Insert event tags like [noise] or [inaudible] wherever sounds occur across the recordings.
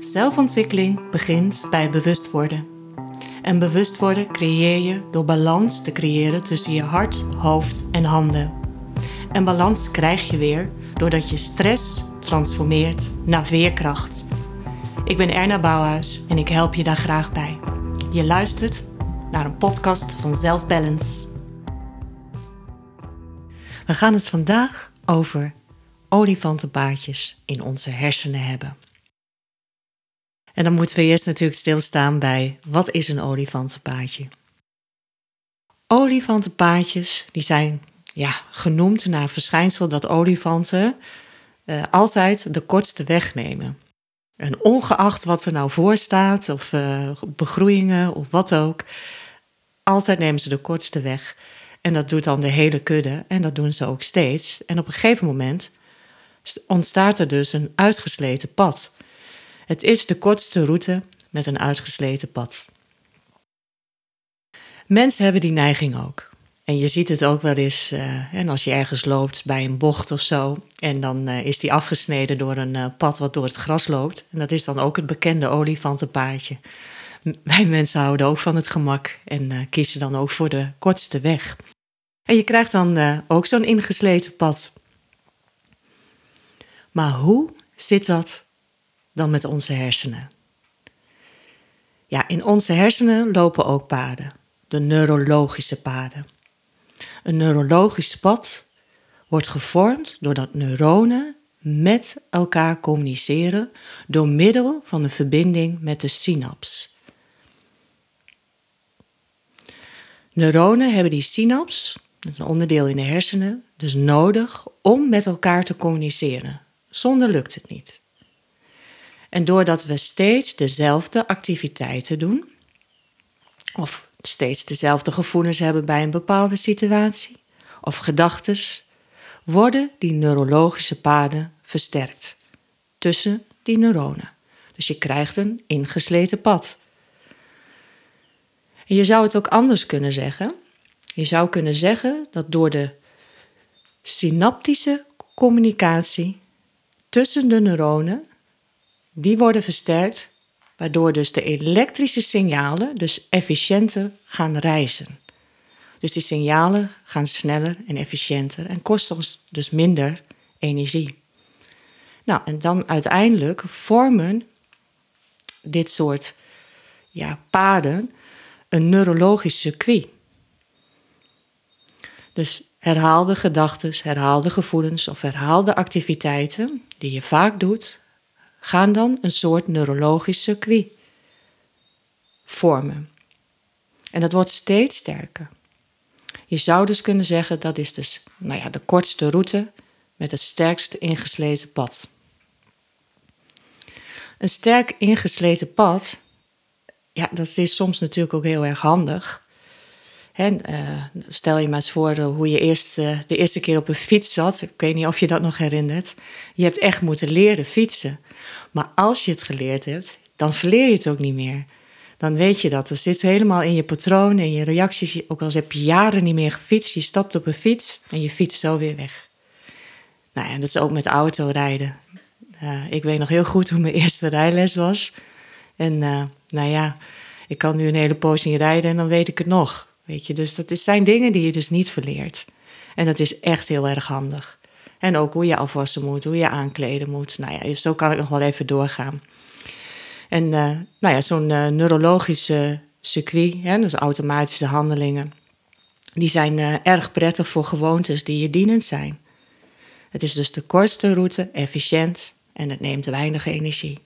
Zelfontwikkeling begint bij bewust worden. En bewust worden creëer je door balans te creëren tussen je hart, hoofd en handen. En balans krijg je weer doordat je stress transformeert naar veerkracht. Ik ben Erna Bouwhuis en ik help je daar graag bij. Je luistert naar een podcast van Self Balance. We gaan het vandaag over olifantenpaardjes in onze hersenen hebben. En dan moeten we eerst natuurlijk stilstaan bij wat is een olifantenpaadje? Olifantenpaadjes die zijn ja, genoemd naar een verschijnsel dat olifanten uh, altijd de kortste weg nemen. En ongeacht wat er nou voor staat, of uh, begroeiingen of wat ook, altijd nemen ze de kortste weg. En dat doet dan de hele kudde en dat doen ze ook steeds. En op een gegeven moment ontstaat er dus een uitgesleten pad. Het is de kortste route met een uitgesleten pad. Mensen hebben die neiging ook. En je ziet het ook wel eens uh, en als je ergens loopt bij een bocht of zo. En dan uh, is die afgesneden door een uh, pad wat door het gras loopt. En dat is dan ook het bekende olifantenpaadje. Wij mensen houden ook van het gemak en kiezen dan ook voor de kortste weg. En je krijgt dan ook zo'n ingesleten pad. Maar hoe zit dat dan met onze hersenen? Ja, in onze hersenen lopen ook paden, de neurologische paden. Een neurologisch pad wordt gevormd doordat neuronen met elkaar communiceren door middel van een verbinding met de synaps. Neuronen hebben die synaps, een onderdeel in de hersenen, dus nodig om met elkaar te communiceren. Zonder lukt het niet. En doordat we steeds dezelfde activiteiten doen, of steeds dezelfde gevoelens hebben bij een bepaalde situatie, of gedachten, worden die neurologische paden versterkt tussen die neuronen. Dus je krijgt een ingesleten pad. En je zou het ook anders kunnen zeggen. Je zou kunnen zeggen dat door de synaptische communicatie tussen de neuronen, die worden versterkt, waardoor dus de elektrische signalen dus efficiënter gaan reizen. Dus die signalen gaan sneller en efficiënter en kosten ons dus minder energie. Nou, en dan uiteindelijk vormen dit soort ja, paden een neurologisch circuit. Dus herhaalde gedachten, herhaalde gevoelens of herhaalde activiteiten die je vaak doet, gaan dan een soort neurologisch circuit vormen. En dat wordt steeds sterker. Je zou dus kunnen zeggen dat is dus, nou ja, de kortste route met het sterkste ingesleten pad. Een sterk ingesleten pad, ja, dat is soms natuurlijk ook heel erg handig. En, uh, stel je maar eens voor hoe je eerst, uh, de eerste keer op een fiets zat. Ik weet niet of je dat nog herinnert. Je hebt echt moeten leren fietsen. Maar als je het geleerd hebt, dan verleer je het ook niet meer. Dan weet je dat. Er zit helemaal in je patroon en je reacties. Ook al heb je jaren niet meer gefietst, je stapt op een fiets en je fietst zo weer weg. Nou ja, dat is ook met autorijden. Uh, ik weet nog heel goed hoe mijn [laughs] eerste rijles was. En nou ja, ik kan nu een hele poos niet rijden en dan weet ik het nog. Weet je, dus dat zijn dingen die je dus niet verleert. En dat is echt heel erg handig. En ook hoe je afwassen moet, hoe je aankleden moet. Nou ja, zo kan ik nog wel even doorgaan. En uh, nou ja, zo'n uh, neurologische circuit, hè, dus automatische handelingen, die zijn uh, erg prettig voor gewoontes die je dienend zijn. Het is dus de kortste route, efficiënt en het neemt weinig energie.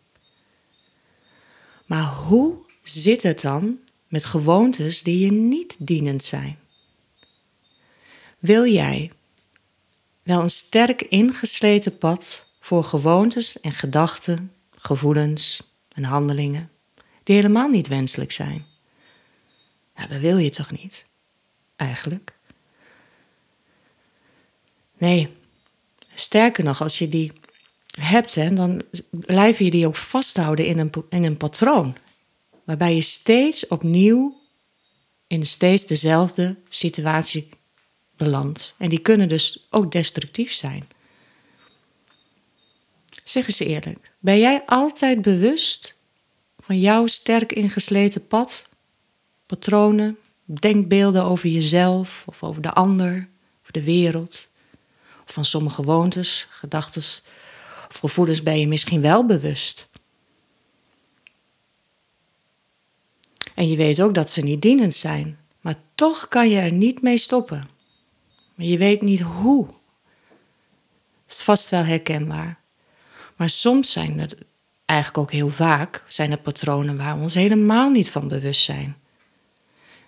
Maar hoe zit het dan met gewoontes die je niet dienend zijn. Wil jij wel een sterk ingesleten pad voor gewoontes en gedachten, gevoelens en handelingen die helemaal niet wenselijk zijn? Ja, dat wil je toch niet, eigenlijk? Nee, sterker nog, als je die hebt, hè, dan blijf je die ook vasthouden in een, in een patroon waarbij je steeds opnieuw in steeds dezelfde situatie belandt. En die kunnen dus ook destructief zijn. Zeg eens eerlijk, ben jij altijd bewust van jouw sterk ingesleten pad, patronen, denkbeelden over jezelf of over de ander, over de wereld, of van sommige gewoontes, gedachten of gevoelens ben je misschien wel bewust. En je weet ook dat ze niet dienend zijn, maar toch kan je er niet mee stoppen. Maar je weet niet hoe. Dat is vast wel herkenbaar. Maar soms zijn het, eigenlijk ook heel vaak, zijn er patronen waar we ons helemaal niet van bewust zijn.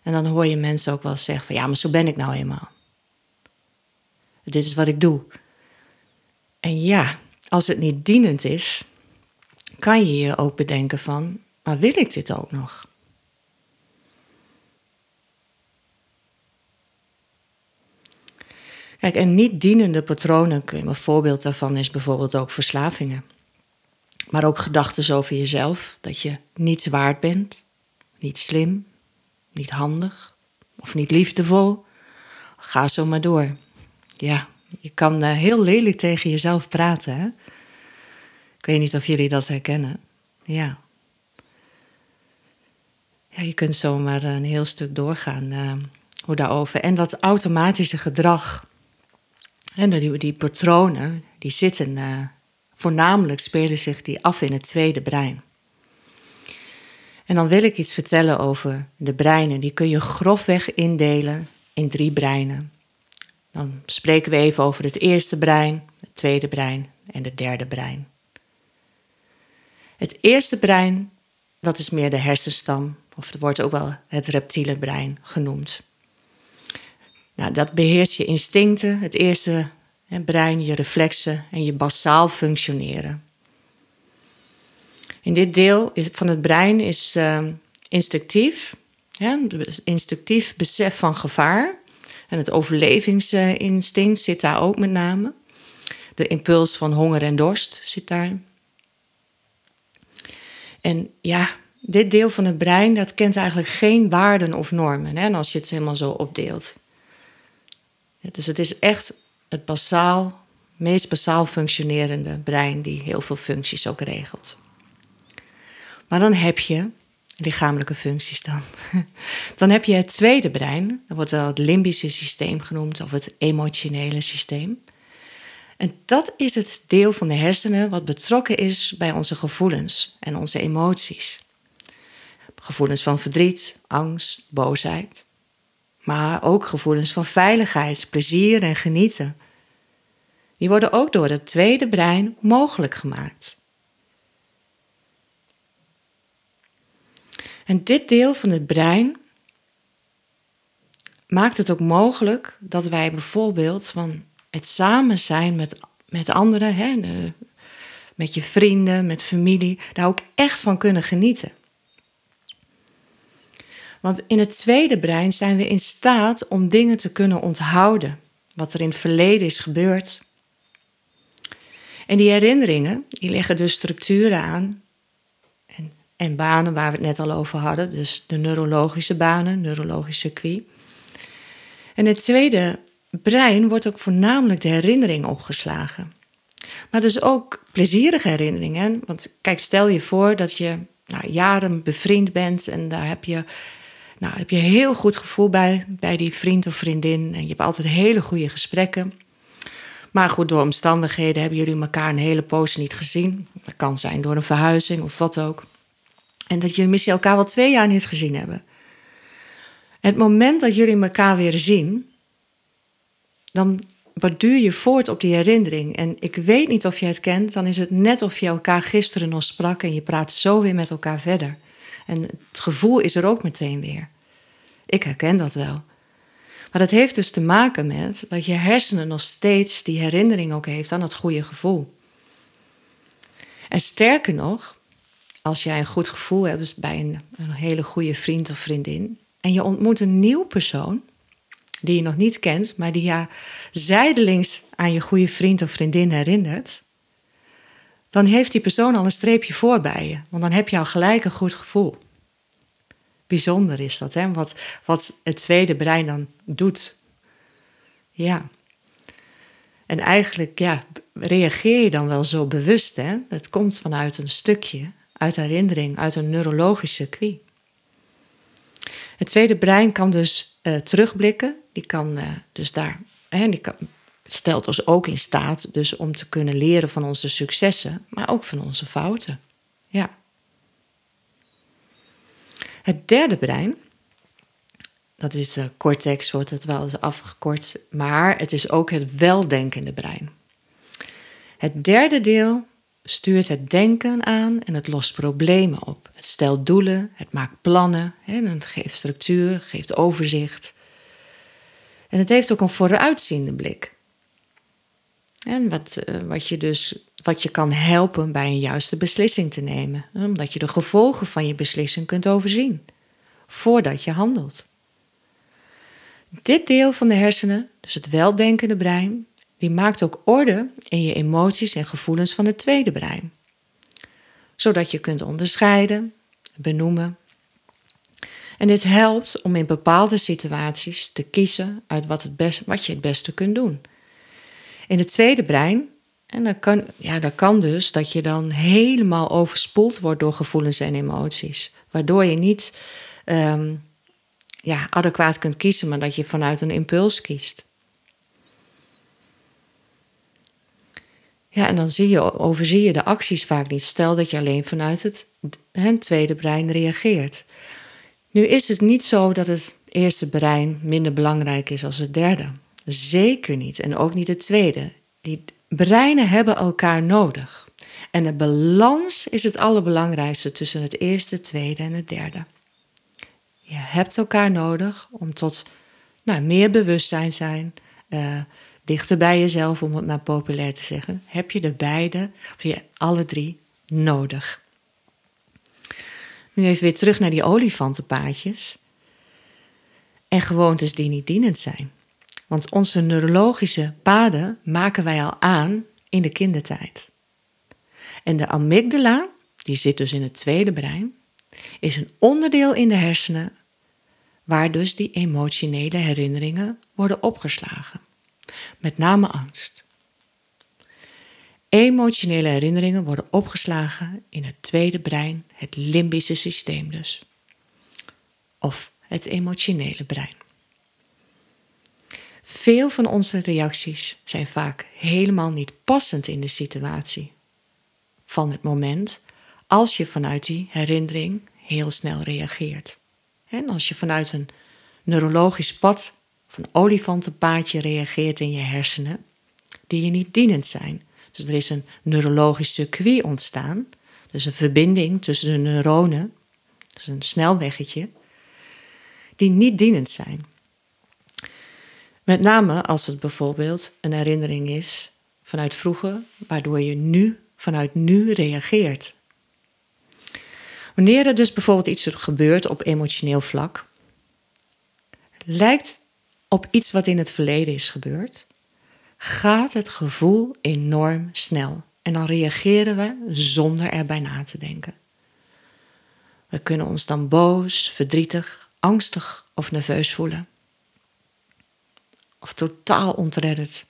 En dan hoor je mensen ook wel zeggen van ja, maar zo ben ik nou eenmaal. Dit is wat ik doe. En ja, als het niet dienend is, kan je je ook bedenken van, maar wil ik dit ook nog? Kijk, en niet dienende patronen, een voorbeeld daarvan is bijvoorbeeld ook verslavingen. Maar ook gedachten over jezelf, dat je niet waard bent, niet slim, niet handig of niet liefdevol. Ga zo maar door. Ja, je kan uh, heel lelijk tegen jezelf praten. Hè? Ik weet niet of jullie dat herkennen. Ja. Ja, je kunt zomaar een heel stuk doorgaan uh, hoe daarover. En dat automatische gedrag. En die, die patronen, die zitten uh, voornamelijk spelen zich die af in het tweede brein. En dan wil ik iets vertellen over de breinen. Die kun je grofweg indelen in drie breinen. Dan spreken we even over het eerste brein, het tweede brein en het derde brein. Het eerste brein, dat is meer de hersenstam, of het wordt ook wel het reptiele brein genoemd. Nou, dat beheerst je instincten, het eerste hè, brein, je reflexen en je basaal functioneren. In dit deel van het brein is uh, instinctief, instinctief besef van gevaar. En het overlevingsinstinct zit daar ook met name. De impuls van honger en dorst zit daar. En ja, dit deel van het brein dat kent eigenlijk geen waarden of normen. Hè, als je het helemaal zo opdeelt. Dus het is echt het basaal, meest basaal functionerende brein die heel veel functies ook regelt. Maar dan heb je lichamelijke functies dan. [laughs] Dan heb je het tweede brein, dat wordt wel het limbische systeem genoemd of het emotionele systeem. En dat is het deel van de hersenen wat betrokken is bij onze gevoelens en onze emoties. Gevoelens van verdriet, angst, boosheid. Maar ook gevoelens van veiligheid, plezier en genieten. Die worden ook door het tweede brein mogelijk gemaakt. En dit deel van het brein maakt het ook mogelijk dat wij bijvoorbeeld van het samen zijn met, met anderen, hè, met je vrienden, met familie, daar ook echt van kunnen genieten. Want in het tweede brein zijn we in staat om dingen te kunnen onthouden, wat er in het verleden is gebeurd. En die herinneringen, die leggen dus structuren aan en, en banen waar we het net al over hadden, dus de neurologische banen, neurologisch circuit. En het tweede brein wordt ook voornamelijk de herinnering opgeslagen. Maar dus ook plezierige herinneringen. Want kijk, stel je voor dat je nou, jaren bevriend bent en daar heb je, nou, heb je heel goed gevoel bij, bij die vriend of vriendin. En je hebt altijd hele goede gesprekken. Maar goed, door omstandigheden hebben jullie elkaar een hele poos niet gezien. Dat kan zijn door een verhuizing of wat ook. En dat jullie misschien elkaar wel twee jaar niet gezien hebben. Het moment dat jullie elkaar weer zien, dan borduur je voort op die herinnering. En ik weet niet of je het kent, dan is het net of je elkaar gisteren nog sprak en je praat zo weer met elkaar verder. En het gevoel is er ook meteen weer. Ik herken dat wel. Maar dat heeft dus te maken met dat je hersenen nog steeds die herinnering ook heeft aan dat goede gevoel. En sterker nog, als jij een goed gevoel hebt dus bij een, hele goede vriend of vriendin en je ontmoet een nieuw persoon, die je nog niet kent, maar die je zijdelings aan je goede vriend of vriendin herinnert, dan heeft die persoon al een streepje voor bij je. Want dan heb je al gelijk een goed gevoel. Bijzonder is dat, hè? Wat, wat het tweede brein dan doet. Ja. En eigenlijk ja, reageer je dan wel zo bewust. Hè? Het komt vanuit een stukje, uit herinnering, uit een neurologisch circuit. Het tweede brein kan dus uh, terugblikken. Die kan uh, dus daar, hè, die kan, stelt ons ook in staat dus om te kunnen leren van onze successen, maar ook van onze fouten. Ja. Het derde brein, dat is uh, cortex, wordt het wel eens afgekort, maar het is ook het weldenkende brein. Het derde deel stuurt het denken aan en het lost problemen op. Het stelt doelen, het maakt plannen, en het geeft structuur, geeft overzicht. En het heeft ook een vooruitziende blik. En wat, eh, wat, je dus, wat je kan helpen bij een juiste beslissing te nemen, omdat je de gevolgen van je beslissing kunt overzien voordat je handelt. Dit deel van de hersenen, dus het weldenkende brein, die maakt ook orde in je emoties en gevoelens van het tweede brein. Zodat je kunt onderscheiden, benoemen. En dit helpt om in bepaalde situaties te kiezen uit wat, het wat je het beste kunt doen. In het tweede brein, en dat kan, ja, dat kan dus dat je dan helemaal overspoeld wordt door gevoelens en emoties. Waardoor je niet um, ja, adequaat kunt kiezen, maar dat je vanuit een impuls kiest. Ja, en dan zie je, overzie je de acties vaak niet. Stel dat je alleen vanuit het, het tweede brein reageert. Nu is het niet zo dat het eerste brein minder belangrijk is als het derde. Zeker niet. En ook niet het tweede. Die breinen hebben elkaar nodig. En de balans is het allerbelangrijkste tussen het eerste, tweede en het derde. Je hebt elkaar nodig om tot nou, meer bewustzijn zijn, uh, dichter bij jezelf, om het maar populair te zeggen. Heb je de beide, of je alle drie, nodig. Nu even weer terug naar die olifantenpaadjes. En gewoontes die niet dienend zijn. Want onze neurologische paden maken wij al aan in de kindertijd. En de amygdala, die zit dus in het tweede brein, is een onderdeel in de hersenen waar dus die emotionele herinneringen worden opgeslagen. Met name angst. Emotionele herinneringen worden opgeslagen in het tweede brein, het limbische systeem dus. Of het emotionele brein. Veel van onze reacties zijn vaak helemaal niet passend in de situatie van het moment als je vanuit die herinnering heel snel reageert. En als je vanuit een neurologisch pad of een olifantenpaadje reageert in je hersenen, die je niet dienend zijn. Dus er is een neurologisch circuit ontstaan, dus een verbinding tussen de neuronen, dus een snelweggetje, die niet dienend zijn. Met name als het bijvoorbeeld een herinnering is vanuit vroeger, waardoor je nu vanuit nu reageert. Wanneer er dus bijvoorbeeld iets gebeurt op emotioneel vlak, lijkt op iets wat in het verleden is gebeurd, gaat het gevoel enorm snel. En dan reageren we zonder erbij na te denken. We kunnen ons dan boos, verdrietig, angstig of nerveus voelen. Of totaal ontredderd.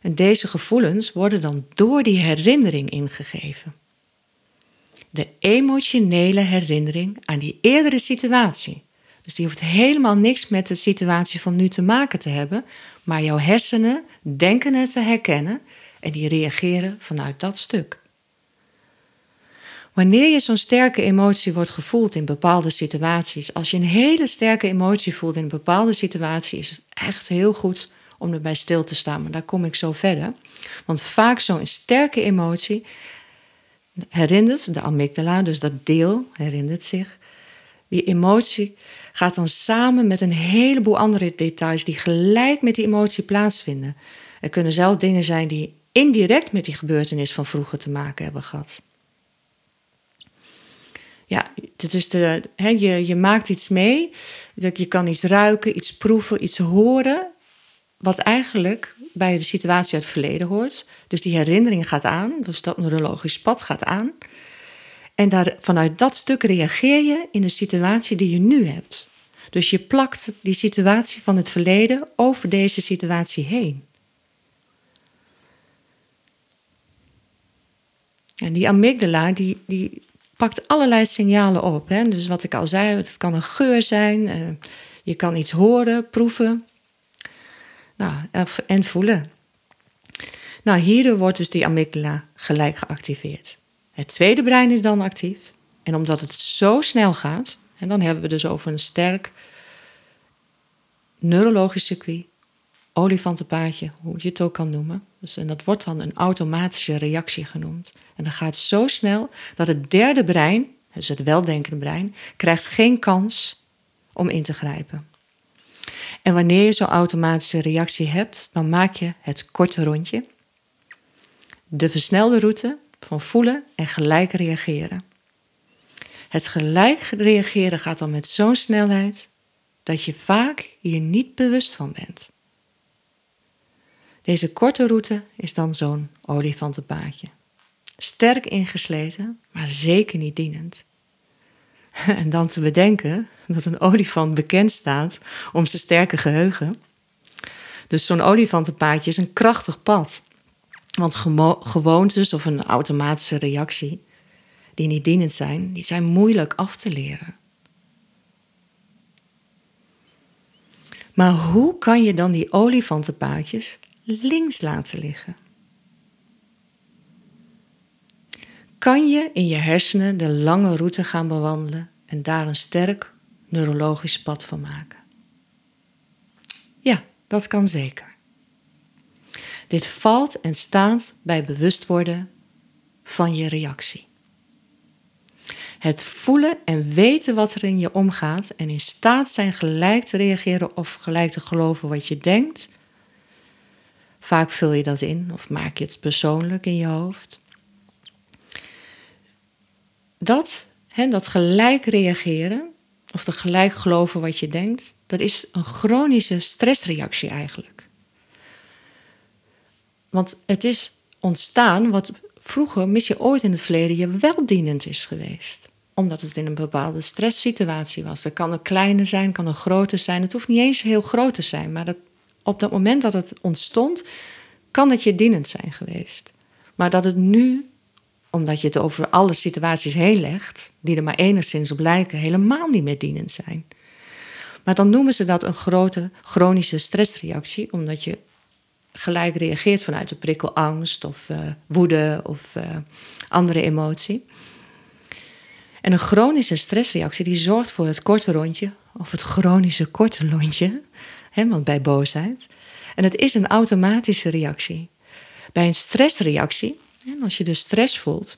En deze gevoelens worden dan door die herinnering ingegeven de emotionele herinnering aan die eerdere situatie. Dus die hoeft helemaal niks met de situatie van nu te maken te hebben, maar jouw hersenen denken het te herkennen en die reageren vanuit dat stuk. Wanneer je zo'n sterke emotie wordt gevoeld in bepaalde situaties, als je een hele sterke emotie voelt in een bepaalde situatie, is het echt heel goed om erbij stil te staan. Maar daar kom ik zo verder. Want vaak zo'n sterke emotie herinnert, de amygdala, dus dat deel herinnert zich. Die emotie gaat dan samen met een heleboel andere details die gelijk met die emotie plaatsvinden. Er kunnen zelf dingen zijn die indirect met die gebeurtenis van vroeger te maken hebben gehad ja, dat is de, hè, je, je maakt iets mee. Dat je kan iets ruiken, iets proeven, iets horen. Wat eigenlijk bij de situatie uit het verleden hoort. Dus die herinnering gaat aan. Dus dat neurologisch pad gaat aan. En daar, vanuit dat stuk reageer je in de situatie die je nu hebt. Dus je plakt die situatie van het verleden over deze situatie heen. En die amygdala, die, die pakt allerlei signalen op. Hè? Dus wat ik al zei, het kan een geur zijn, uh, je kan iets horen, proeven nou, en voelen. Nou, hierdoor wordt dus die amygdala gelijk geactiveerd. Het tweede brein is dan actief. En omdat het zo snel gaat, en dan hebben we dus over een sterk neurologisch circuit, olifantenpaadje, hoe je het ook kan noemen. Dus, en dat wordt dan een automatische reactie genoemd. En dat gaat zo snel dat het derde brein, dus het weldenkende brein, krijgt geen kans om in te grijpen. En wanneer je zo'n automatische reactie hebt, dan maak je het korte rondje. De versnelde route van voelen en gelijk reageren. Het gelijk reageren gaat dan met zo'n snelheid dat je vaak hier niet bewust van bent. Deze korte route is dan zo'n olifantenpaadje. Sterk ingesleten, maar zeker niet dienend. [laughs] En dan te bedenken dat een olifant bekend staat om zijn sterke geheugen. Dus zo'n olifantenpaadje is een krachtig pad. Want gewoontes of een automatische reactie die niet dienend zijn, die zijn moeilijk af te leren. Maar hoe kan je dan die olifantenpaadjes links laten liggen? Kan je in je hersenen de lange route gaan bewandelen en daar een sterk neurologisch pad van maken? Ja, dat kan zeker. Dit valt en staat bij bewust worden van je reactie. Het voelen en weten wat er in je omgaat en in staat zijn gelijk te reageren of gelijk te geloven wat je denkt. Vaak vul je dat in of maak je het persoonlijk in je hoofd. Dat, hè, dat gelijk reageren of de gelijk geloven wat je denkt, dat is een chronische stressreactie eigenlijk. Want het is ontstaan wat vroeger, misschien ooit in het verleden, je wel dienend is geweest. Omdat het in een bepaalde stresssituatie was. Dat kan een kleine zijn, kan een grote zijn. Het hoeft niet eens heel groot te zijn, maar dat, op dat moment dat het ontstond, kan het je dienend zijn geweest. Maar dat het nu, omdat je het over alle situaties heen legt, die er maar enigszins op lijken, helemaal niet meer dienend zijn. Maar dan noemen ze dat een grote chronische stressreactie, omdat je gelijk reageert vanuit de prikkel angst of uh, woede of uh, andere emotie. En een chronische stressreactie die zorgt voor het korte rondje of het chronische korte lontje, hè, want bij boosheid. En het is een automatische reactie. Bij een stressreactie, en als je dus stress voelt,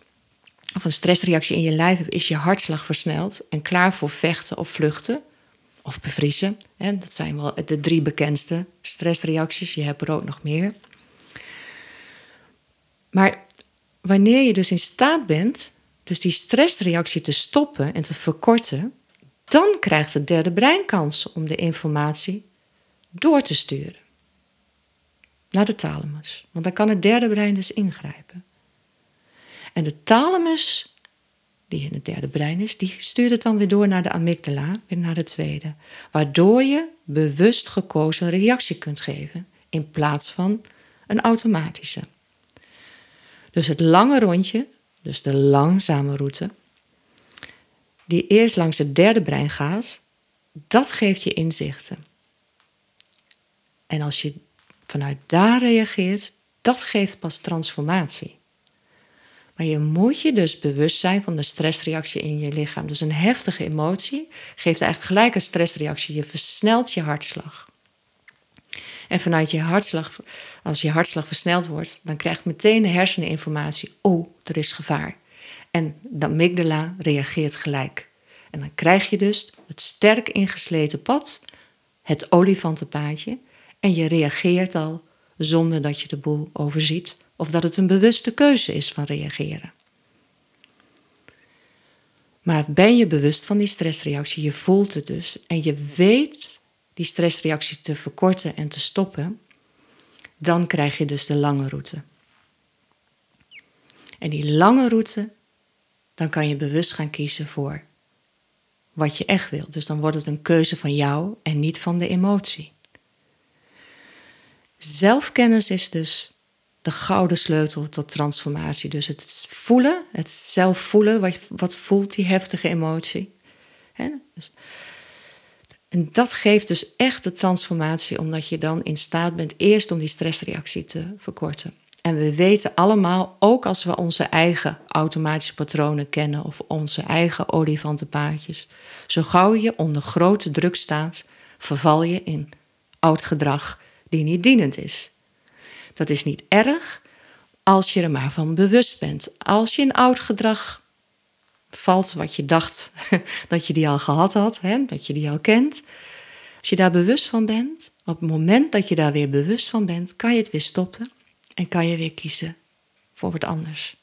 of een stressreactie in je lijf hebt, is je hartslag versneld en klaar voor vechten of vluchten of bevriezen. Dat zijn wel de drie bekendste stressreacties. Je hebt er ook nog meer. Maar wanneer je dus in staat bent, dus die stressreactie te stoppen en te verkorten, dan krijgt het derde brein kans om de informatie door te sturen naar de thalamus. Want dan kan het derde brein dus ingrijpen. En de thalamus die in het derde brein is, die stuurt het dan weer door naar de amygdala, weer naar de tweede. Waardoor je bewust gekozen reactie kunt geven in plaats van een automatische. Dus het lange rondje, dus de langzame route, die eerst langs het derde brein gaat, dat geeft je inzichten. En als je vanuit daar reageert, dat geeft pas transformatie. Maar je moet je dus bewust zijn van de stressreactie in je lichaam. Dus een heftige emotie geeft eigenlijk gelijk een stressreactie. Je versnelt je hartslag. En vanuit je hartslag, als je hartslag versneld wordt, dan krijgt meteen de hersenen informatie: oh, er is gevaar. En de amygdala reageert gelijk. En dan krijg je dus het sterk ingesleten pad, het olifantenpaadje, en je reageert al zonder dat je de boel overziet of dat het een bewuste keuze is van reageren. Maar ben je bewust van die stressreactie, je voelt het dus en je weet die stressreactie te verkorten en te stoppen, dan krijg je dus de lange route. En die lange route, dan kan je bewust gaan kiezen voor wat je echt wil. Dus dan wordt het een keuze van jou en niet van de emotie. Zelfkennis is dus de gouden sleutel tot transformatie. Dus het voelen, het zelf voelen, wat, wat voelt die heftige emotie. Dus, en dat geeft dus echt de transformatie, omdat je dan in staat bent eerst om die stressreactie te verkorten. En we weten allemaal, ook als we onze eigen automatische patronen kennen of onze eigen olifantenpaadjes, zo gauw je onder grote druk staat, verval je in oud gedrag die niet dienend is. Dat is niet erg als je er maar van bewust bent. Als je in oud gedrag valt wat je dacht [laughs] dat je die al gehad had, hè, dat je die al kent. Als je daar bewust van bent, op het moment dat je daar weer bewust van bent, kan je het weer stoppen en kan je weer kiezen voor wat anders.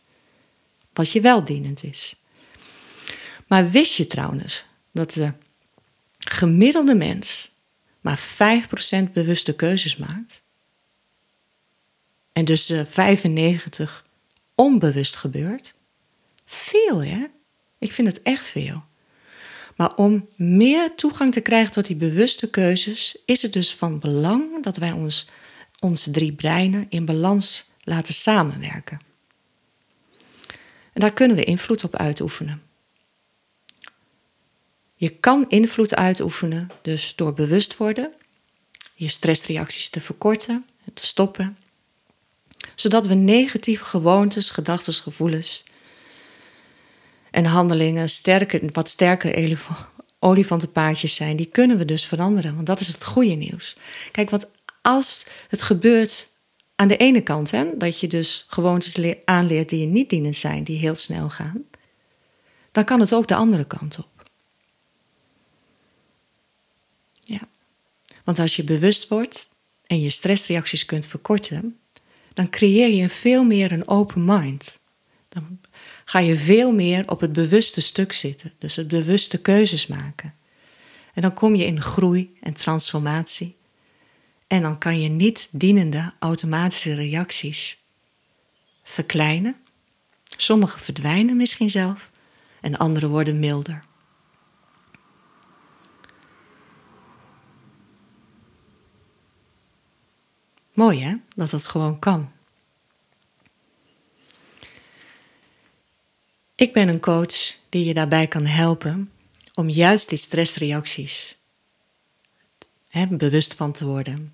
Wat je wel dienend is. Maar wist je trouwens dat de gemiddelde mens maar 5% bewuste keuzes maakt? En dus 95 eh, onbewust gebeurt? Veel, hè? Ik vind het echt veel. Maar om meer toegang te krijgen tot die bewuste keuzes, is het dus van belang dat wij ons, onze drie breinen in balans laten samenwerken. En daar kunnen we invloed op uitoefenen. Je kan invloed uitoefenen dus door bewust worden, je stressreacties te verkorten en te stoppen, zodat we negatieve gewoontes, gedachten, gevoelens en handelingen sterker, wat sterker olifantenpaardjes zijn, die kunnen we dus veranderen. Want dat is het goede nieuws. Kijk, want als het gebeurt aan de ene kant, hè, dat je dus gewoontes aanleert die je niet dienend zijn, die heel snel gaan, dan kan het ook de andere kant op. Ja. Want als je bewust wordt en je stressreacties kunt verkorten, dan creëer je veel meer een open mind. Dan ga je veel meer op het bewuste stuk zitten, dus het bewuste keuzes maken. En dan kom je in groei en transformatie. En dan kan je niet dienende automatische reacties verkleinen. Sommige verdwijnen misschien zelf en andere worden milder. Mooi hè, dat dat gewoon kan. Ik ben een coach die je daarbij kan helpen om juist die stressreacties hè, bewust van te worden,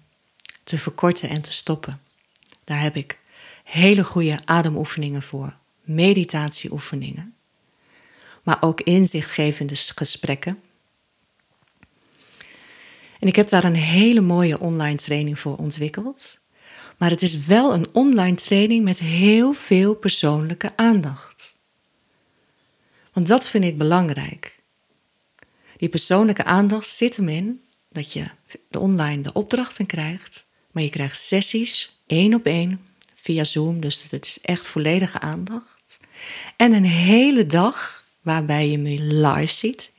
te verkorten en te stoppen. Daar heb ik hele goede ademoefeningen voor, meditatieoefeningen, maar ook inzichtgevende gesprekken. En ik heb daar een hele mooie online training voor ontwikkeld. Maar het is wel een online training met heel veel persoonlijke aandacht. Want dat vind ik belangrijk. Die persoonlijke aandacht zit hem in dat je online de opdrachten krijgt, maar je krijgt sessies één op één via Zoom, dus het is echt volledige aandacht. En een hele dag waarbij je me live ziet,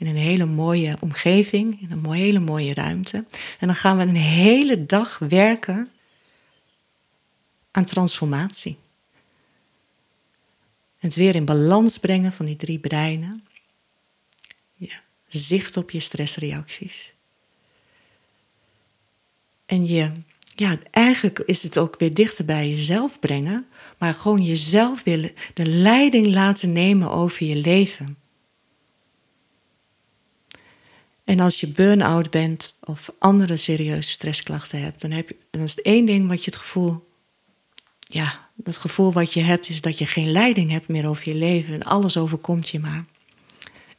in een hele mooie omgeving, in een hele mooie ruimte. En dan gaan we een hele dag werken aan transformatie. Het weer in balans brengen van die drie breinen. Ja, zicht op je stressreacties. En je, ja, eigenlijk is het ook weer dichter bij jezelf brengen, maar gewoon jezelf willen de leiding laten nemen over je leven. En als je burn-out bent of andere serieuze stressklachten hebt, dan, heb je, dan is het één ding wat je het gevoel ja, dat gevoel wat je hebt is dat je geen leiding hebt meer over je leven en alles overkomt je maar.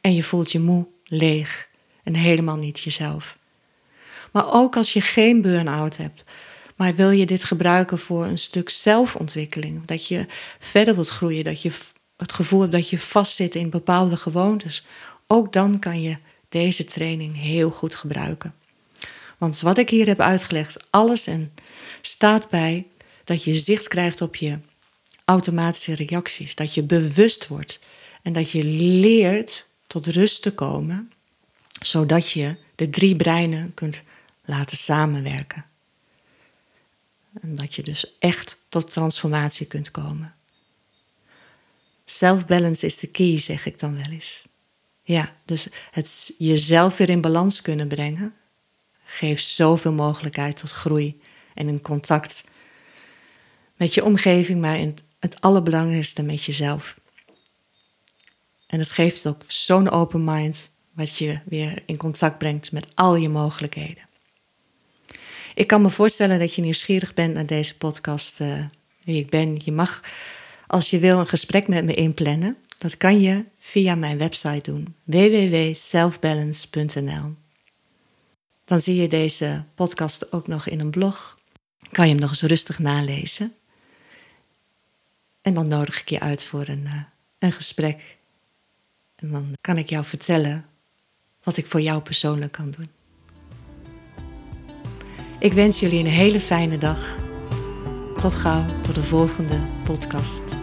En je voelt je moe, leeg en helemaal niet jezelf. Maar ook als je geen burn-out hebt, maar wil je dit gebruiken voor een stuk zelfontwikkeling, dat je verder wilt groeien, dat je het gevoel hebt dat je vastzit in bepaalde gewoontes, ook dan kan je deze training heel goed gebruiken. Want wat ik hier heb uitgelegd, alles en staat bij dat je zicht krijgt op je automatische reacties. Dat je bewust wordt en dat je leert tot rust te komen, zodat je de drie breinen kunt laten samenwerken. En dat je dus echt tot transformatie kunt komen. Self-balance is de key, zeg ik dan wel eens. Ja, dus het jezelf weer in balans kunnen brengen geeft zoveel mogelijkheid tot groei en in contact met je omgeving, maar in het allerbelangrijkste met jezelf. En het geeft ook zo'n open mind, wat je weer in contact brengt met al je mogelijkheden. Ik kan me voorstellen dat je nieuwsgierig bent naar deze podcast, uh, wie ik ben. Je mag, als je wil, een gesprek met me inplannen. Dat kan je via mijn website doen, www.selfbalance.nl. Dan zie je deze podcast ook nog in een blog. Kan je hem nog eens rustig nalezen. En dan nodig ik je uit voor een, uh, een gesprek. En dan kan ik jou vertellen wat ik voor jou persoonlijk kan doen. Ik wens jullie een hele fijne dag. Tot gauw, tot de volgende podcast.